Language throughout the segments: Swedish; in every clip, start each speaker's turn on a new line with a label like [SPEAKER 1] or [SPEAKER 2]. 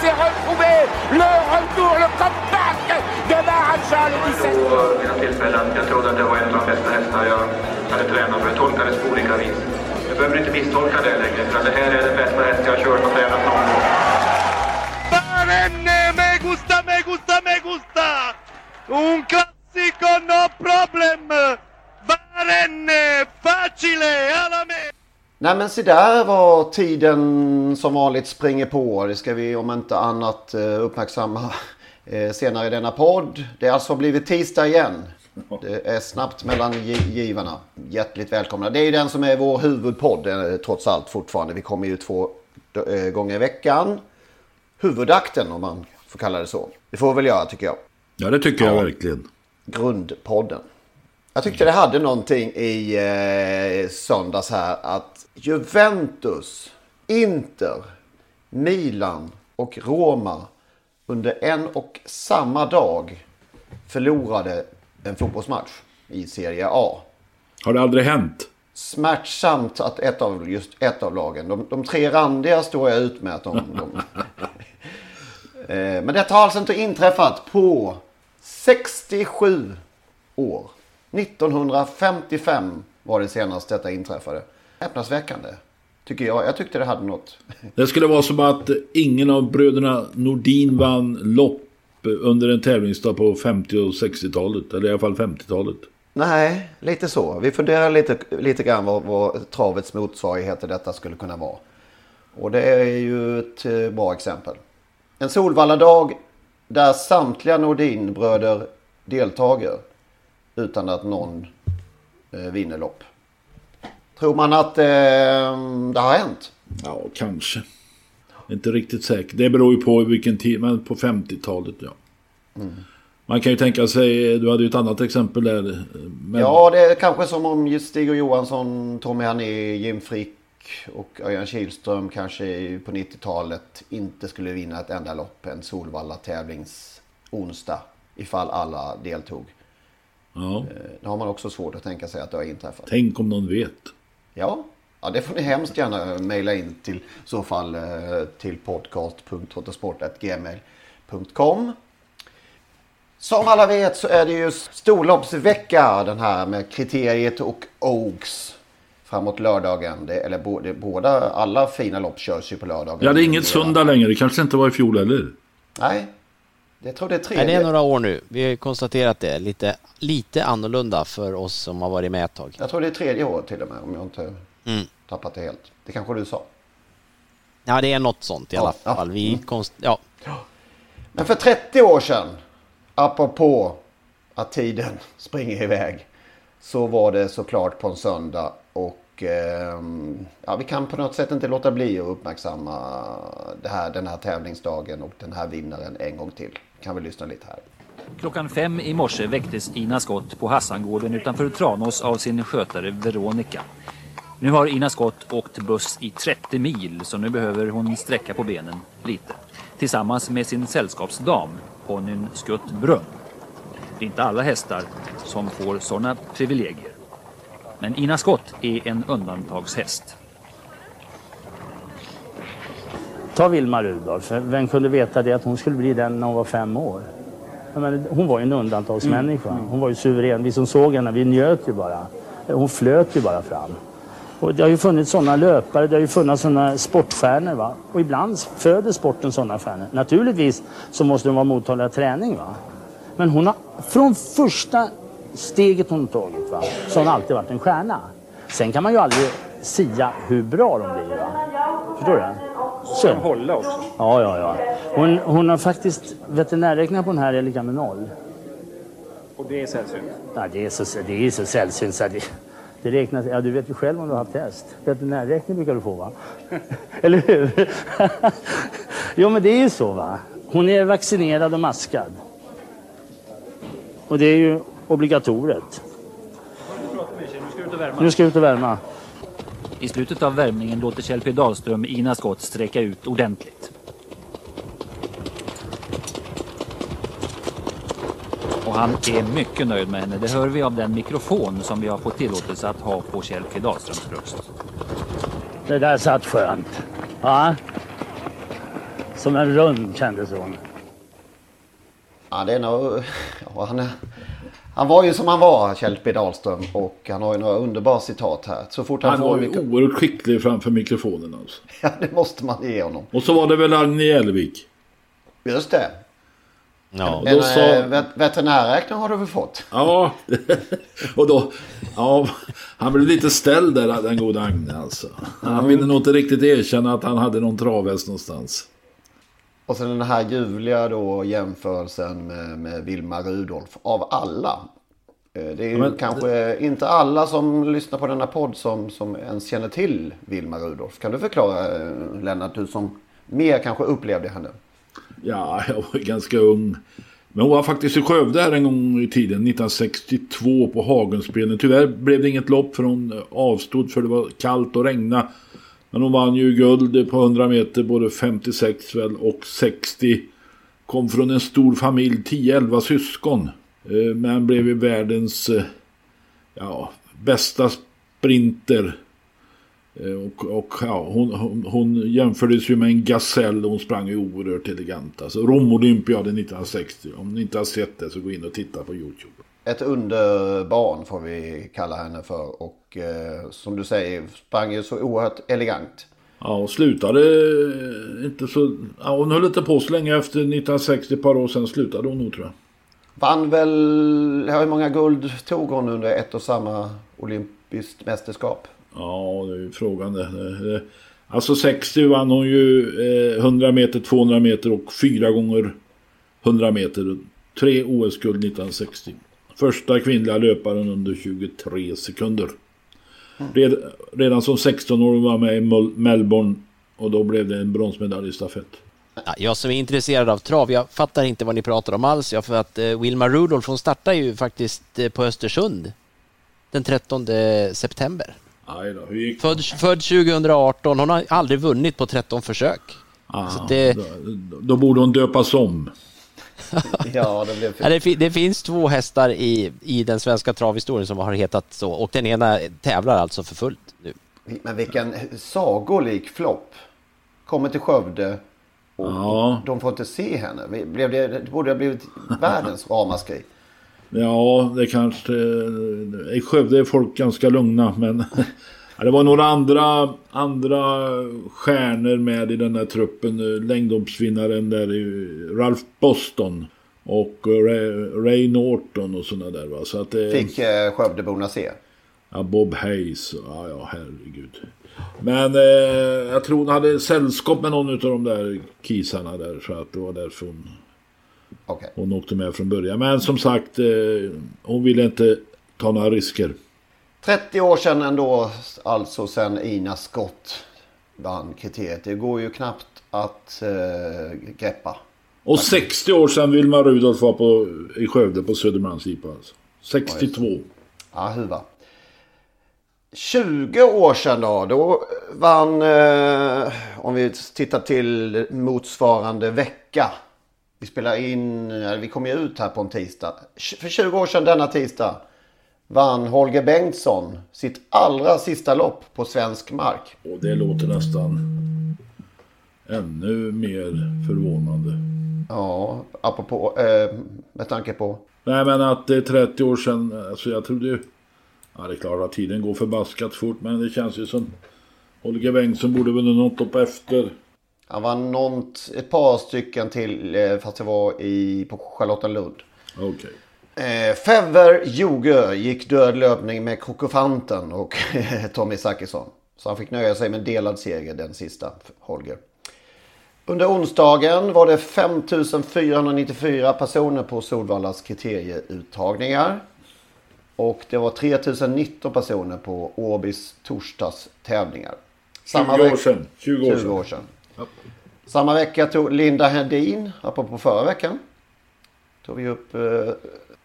[SPEAKER 1] S'est retrouvé. Le retour, le comeback de Maharaja, le 17.
[SPEAKER 2] på mina tillfällen. Jag trodde att det var en av de bästa hästar jag hade tränat för det tolkades på olika vis. Du behöver inte misstolka det längre för det här är den bästa häst jag har kört och tränat någon gång.
[SPEAKER 3] Barenne, me gusta, me gusta, me gusta! Un classico, no problem! Barenne, facile, alla me!
[SPEAKER 4] Nej men se där var tiden som vanligt springer på. Det ska vi om inte annat eh, uppmärksamma eh, senare i denna podd. Det har alltså blivit tisdag igen. Det är snabbt mellan gi- givarna. Hjärtligt välkomna. Det är ju den som är vår huvudpodd eh, trots allt fortfarande. Vi kommer ju två gånger i veckan. Huvudakten om man får kalla det så. Det får vi väl göra tycker jag.
[SPEAKER 5] Ja, det tycker jag verkligen.
[SPEAKER 4] Grundpodden. Jag tyckte det hade någonting i eh, söndags här att Juventus, Inter, Milan och Roma under en och samma dag förlorade en fotbollsmatch i Serie A.
[SPEAKER 5] Har det aldrig hänt?
[SPEAKER 4] Smärtsamt att ett av, just ett av lagen, de, de tre randiga står jag ut med att de... de eh, men detta har alltså inte inträffat på 67 år. 1955 var det senast detta inträffade. Häpnadsväckande. Tycker jag. Jag tyckte det hade något.
[SPEAKER 5] Det skulle vara som att ingen av bröderna Nordin vann lopp under en tävlingsdag på 50 och 60-talet. Eller i alla fall 50-talet.
[SPEAKER 4] Nej, lite så. Vi funderar lite, lite grann vad, vad travets motsvarighet till detta skulle kunna vara. Och det är ju ett eh, bra exempel. En Solvalla-dag där samtliga Nordin-bröder deltager utan att någon eh, vinner lopp. Tror man att eh, det har hänt?
[SPEAKER 5] Ja, kanske. Inte riktigt säker. Det beror ju på vilken tid. Men på 50-talet, ja. Man kan ju tänka sig, du hade ju ett annat exempel där. Men
[SPEAKER 4] Ja, det är kanske som om Stig och Johansson, Tommy Hané, Jim Frick och Örjan Kihlström kanske på 90-talet inte skulle vinna ett enda lopp en Solvalla tävlings onsdag ifall alla deltog.
[SPEAKER 5] Ja.
[SPEAKER 4] Eh, Det har man också svårt att tänka sig att det har inträffat.
[SPEAKER 5] Tänk om någon vet.
[SPEAKER 4] Ja, ja det får ni hemskt gärna mejla in till så fall eh, till podcast.trottosport.gmail.com Som alla vet så är det ju storloppsvecka den här med kriteriet och Oaks framåt lördagen. Det, eller både, båda, alla fina lopp körs ju på lördagen.
[SPEAKER 5] Ja, det är inget söndag längre. Det kanske inte var i fjol heller.
[SPEAKER 4] Nej, jag tror det är tredje.
[SPEAKER 6] det är några år nu. Vi har konstaterat det. Lite, lite annorlunda för oss som har varit med ett tag.
[SPEAKER 4] Jag tror det är tredje året till och med om jag inte
[SPEAKER 6] Mm.
[SPEAKER 4] tappat det helt. Det kanske du sa.
[SPEAKER 6] Ja, det är något sånt i alla
[SPEAKER 4] Ja, ja.
[SPEAKER 6] fall. Vi konst... Ja,
[SPEAKER 4] Men för 30 år sedan, apropå att tiden springer iväg, så var det såklart på en söndag. Och ehm, ja, vi kan på något sätt inte låta bli att uppmärksamma det här, den här tävlingsdagen och den här vinnaren en gång till. Kan vi lyssna lite här.
[SPEAKER 7] Klockan fem i morse väcktes Ina Skott på Hassangården utanför Tranås av sin skötare Veronica. Nu har Ina Skott åkt buss i 30 mil så nu behöver hon sträcka på benen lite. Tillsammans med sin sällskapsdam, ponnyn Skutt Brunn. Det är inte alla hästar som får sådana privilegier. Men Ina Skott är en undantagshäst.
[SPEAKER 8] Ta Vilma Rudolph. Vem kunde veta det att hon skulle bli den när hon var fem år? Menar, hon var ju en undantagsmänniska. Hon var ju suverän. Vi som såg henne, vi njöt ju bara. Hon flöt ju bara fram. Och det har ju funnits sådana löpare, det har ju funnits sådana sportstjärnor. Va? Och ibland föder sporten sådana stjärnor. Naturligtvis så måste de vara mottagliga träning. Va? Men hon har från första steget hon tagit va? så har hon alltid varit en stjärna. Sen kan man ju aldrig sia hur bra de blir. Va? Förstår du?
[SPEAKER 7] Så. De hålla också.
[SPEAKER 8] Ja, ja, ja. Hon, hon har faktiskt veterinärräknat på den här är lika med noll.
[SPEAKER 7] Och det är sällsynt?
[SPEAKER 8] Ja, det är så, det är så sällsynt så det, det räknas, ja, du vet ju själv om du har haft häst. Veterinärräkning brukar du få va? Eller hur? jo men det är ju så va. Hon är vaccinerad och maskad. Och det är ju obligatoriet. Nu ska jag ut och värma.
[SPEAKER 7] I slutet av värmningen låter Kjell P Dahlström Ina Skott sträcka ut ordentligt. Och han är mycket nöjd med henne. Det hör vi av den mikrofon som vi har fått tillåtelse att ha på Kjell P Dahlströms bröst.
[SPEAKER 8] Det där satt skönt. Ja. Som en rund kändes hon.
[SPEAKER 4] Ja, det är nog... Ja, han, är, han var ju som han var, Kjell P Dahlström. Och han har ju några underbara citat här. Så fort han,
[SPEAKER 5] Han
[SPEAKER 4] får
[SPEAKER 5] var
[SPEAKER 4] en
[SPEAKER 5] ju
[SPEAKER 4] mikro...
[SPEAKER 5] oerhört skicklig framför mikrofonen alltså.
[SPEAKER 4] Ja, det måste man ge honom.
[SPEAKER 5] Och så var det väl Agne Jelvik.
[SPEAKER 4] Just det.
[SPEAKER 5] Ja,
[SPEAKER 4] En
[SPEAKER 5] då sa...
[SPEAKER 4] eh, vet, veterinärräkning har du väl fått?
[SPEAKER 5] Ja, och då... Ja, han blev lite ställd där, den gode Agne alltså. Han ville nog inte riktigt erkänna att han hade någon travhäst någonstans.
[SPEAKER 4] Och sen den här ljuvliga då jämförelsen med, med Vilma Rudolf. Av alla. Eh, Det är ju
[SPEAKER 5] Men-
[SPEAKER 4] kanske inte alla som lyssnar på denna podd som, som ens känner till Vilma Rudolf. Kan du förklara eh, Lennart, du som mer kanske upplevde henne?
[SPEAKER 5] Ja, jag var ganska ung. Men hon var faktiskt i Skövde här en gång i tiden, 1962 på Hagenspelen. Tyvärr blev det inget lopp för hon avstod för det var kallt och regna. Men hon vann ju guld på 100 meter både 56 väl och 60. Kom från en stor familj, 10-11 syskon. Eh, men blev ju världens eh, ja, bästa sprinter. Eh, och, och ja, hon, hon, hon jämfördes ju med en gasell och hon sprang ju oerhört elegant. Alltså Romolympiaden 1960. Om ni inte har sett det så gå in och titta på YouTube.
[SPEAKER 4] Ett underbarn får vi kalla henne för. Och eh, som du säger sprang ju så oerhört elegant.
[SPEAKER 5] Ja, och slutade eh, inte så... Ja, hon höll inte på så länge efter 1960, ett par år sedan slutade hon nog tror jag.
[SPEAKER 4] Vann väl, hur många guld tog hon under ett och samma olympiskt mästerskap?
[SPEAKER 5] Ja, det är ju frågan det. Alltså 60 vann hon ju eh, 100 meter, 200 meter och fyra gånger 100 meter. Tre OS-guld 1960. Första kvinnliga löparen under 23 sekunder. Red, redan som 16-åring var med i Mel- Melbourne och då blev det en bronsmedalj i stafett.
[SPEAKER 6] Ja, Jag som är intresserad av trav, jag fattar inte vad ni pratar om alls. Jag för att eh, Wilma Rudolph, hon startar ju faktiskt eh, på Östersund den 13 september.
[SPEAKER 5] Då, gick
[SPEAKER 6] Född, född 2018, hon har aldrig vunnit på 13 försök.
[SPEAKER 5] Ah,
[SPEAKER 6] Så det,
[SPEAKER 5] då, då borde hon döpas om.
[SPEAKER 4] Ja, det blev
[SPEAKER 6] ja, det, det finns två hästar i, i den svenska travhistorien som har hetat så och den ena tävlar alltså för fullt nu.
[SPEAKER 4] Men vilken sagolik flopp. Kommer till Skövde och
[SPEAKER 5] Ja.
[SPEAKER 4] de får inte se henne. Blev det, det borde ha blivit världens ramaskri.
[SPEAKER 5] Ja, det kanske... I Skövde är folk ganska lugna, men... Ja, det var några andra, andra stjärnor med i den här truppen. Längdhoppsvinnaren där, Ralph Boston. Och Ray, Ray Norton och sådana där va. Så att det...
[SPEAKER 4] Fick eh, Skövdeborna se.
[SPEAKER 5] Ja, Bob Hayes. Ja, ja, herregud. Men eh, jag tror hon hade sällskap med någon av de där kisarna där. Så att det var därför hon,
[SPEAKER 4] Okej.
[SPEAKER 5] hon åkte med från början. Men som sagt, eh, hon ville inte ta några risker.
[SPEAKER 4] 30 år sedan ändå, alltså sen Ina Scott vann kriteriet. Det går ju knappt att eh, greppa.
[SPEAKER 5] Och 60 år sedan Vilma Rudolf var på, i Skövde på Södermalmsjipa. Alltså. 62.
[SPEAKER 4] Ja, huva. 20 år sedan då, då vann, eh, om vi tittar till motsvarande vecka. Vi spelar in, vi kommer ju ut här på en tisdag. För 20 år sedan denna tisdag vann Holger Bengtsson sitt allra sista lopp på svensk mark.
[SPEAKER 5] Och det låter nästan ännu mer förvånande.
[SPEAKER 4] Ja, apropå, eh, med tanke på.
[SPEAKER 5] Nej men att det är 30 år sedan, alltså jag trodde ju... Ja, det är klart att tiden går förbaskat fort men det känns ju som Holger Bengtsson borde väl något upp efter.
[SPEAKER 4] Han var något, ett par stycken till eh, fast det var i, på Charlottenlund.
[SPEAKER 5] Okej. Okay.
[SPEAKER 4] Eh, Fever Joge gick död löpning med Krokofanten och Tommy Zachrisson. Så han fick nöja sig med en delad seger den sista, Holger. Under onsdagen var det 5494 personer på Solvallas kriterieuttagningar. Och det var 3019 personer på Åbys torsdags tävlingar.
[SPEAKER 5] 20 år sedan.
[SPEAKER 4] 20 år 20 år sedan. Ja. Samma vecka tog Linda Hedin, apropå förra veckan, tog vi upp eh,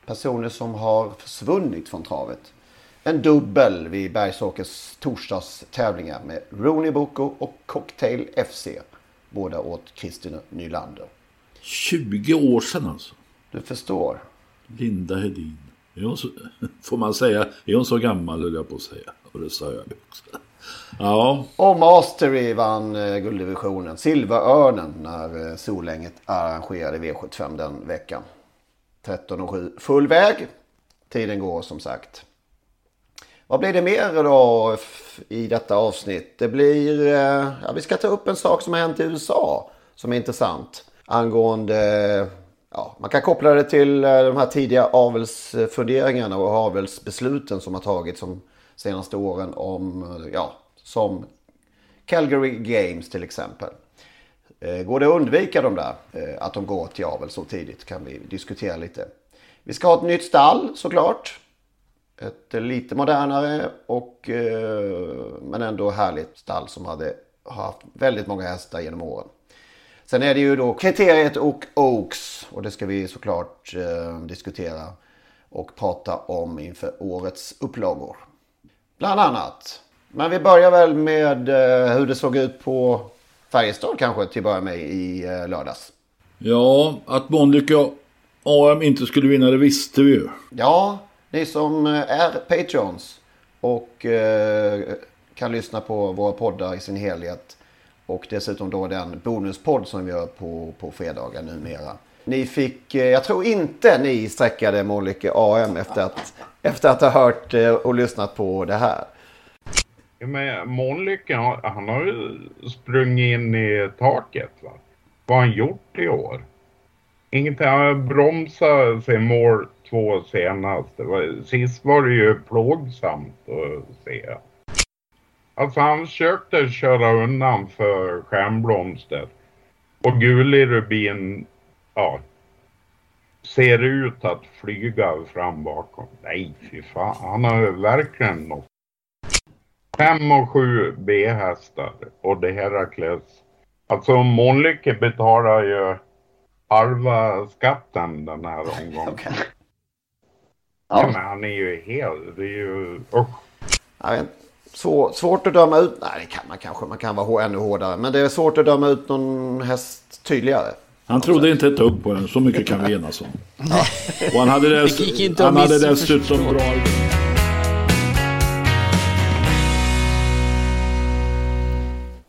[SPEAKER 4] personer som har försvunnit från travet. En dubbel vid Bergsåkers torsdagstävlingar med Rooney Boko och Cocktail FC. Båda åt Kristina Nylander.
[SPEAKER 5] 20 år sedan alltså?
[SPEAKER 4] Du förstår.
[SPEAKER 5] Linda Hedin. Är hon så, får man säga, är hon så gammal höll jag på att säga. Och det sa jag också. Ja.
[SPEAKER 4] Och Mastery vann eh, gulddivisionen. Silverörnen när eh, Solänget arrangerade V75 den veckan. 13.07, full väg. Tiden går som sagt. Vad blir det mer då i detta avsnitt? Det blir, eh, ja, vi ska ta upp en sak som har hänt i USA som är intressant. Angående, ja, man kan koppla det till eh, de här tidiga avelsfunderingarna och avelsbesluten som har tagits de senaste åren om, eh, ja, som Calgary Games till exempel. Eh, går det att undvika de där, eh, att de går till avel så tidigt kan vi diskutera lite. Vi ska ha ett nytt stall såklart. Ett lite modernare och eh, men ändå härligt stall som hade haft väldigt många hästar genom åren. Sen är det ju då kriteriet och Oaks och det ska vi såklart diskutera och prata om inför årets upplagor. Bland annat. Men vi börjar väl med hur det såg ut på Färjestad kanske till att börja med i eh, lördags.
[SPEAKER 5] Ja, att Bondyke AM inte skulle vinna det visste vi ju.
[SPEAKER 4] Ja, ni som eh, är Patreons och eh, kan lyssna på våra poddar i sin helhet. Och dessutom då den bonuspodd som vi gör på, på fredagar numera. Ni fick, eh, jag tror inte ni sträckade Mölnlycke AM efter att, efter att ha hört och lyssnat på det här.
[SPEAKER 9] Men Mölnlycke, han har ju sprungit in i taket va? Vad har han gjort i år? Ingenting, han har bromsat sig mål två senaste. Sist var det ju plågsamt att se. Alltså han försökte köra undan för Stjärnblomster. Och gulig Rubin, ja, ser ut att flyga fram bakom. Nej, fy fan. Han har verkligen nått. Fem och sju B-hästar och det Herakles. Alltså Månlycke betalar ju halva skatten den här omgången. okay. Ja. men han är ju helt, det är ju, usch.
[SPEAKER 4] Ja, svår, svårt att döma ut, nej det kan man kanske, man kan vara ännu hårdare. Men det är svårt att döma ut någon häst tydligare.
[SPEAKER 5] Han trodde inte ett upp på den, så mycket kan vi enas om. Ja. Och han hade, dess, han hade dessutom bra...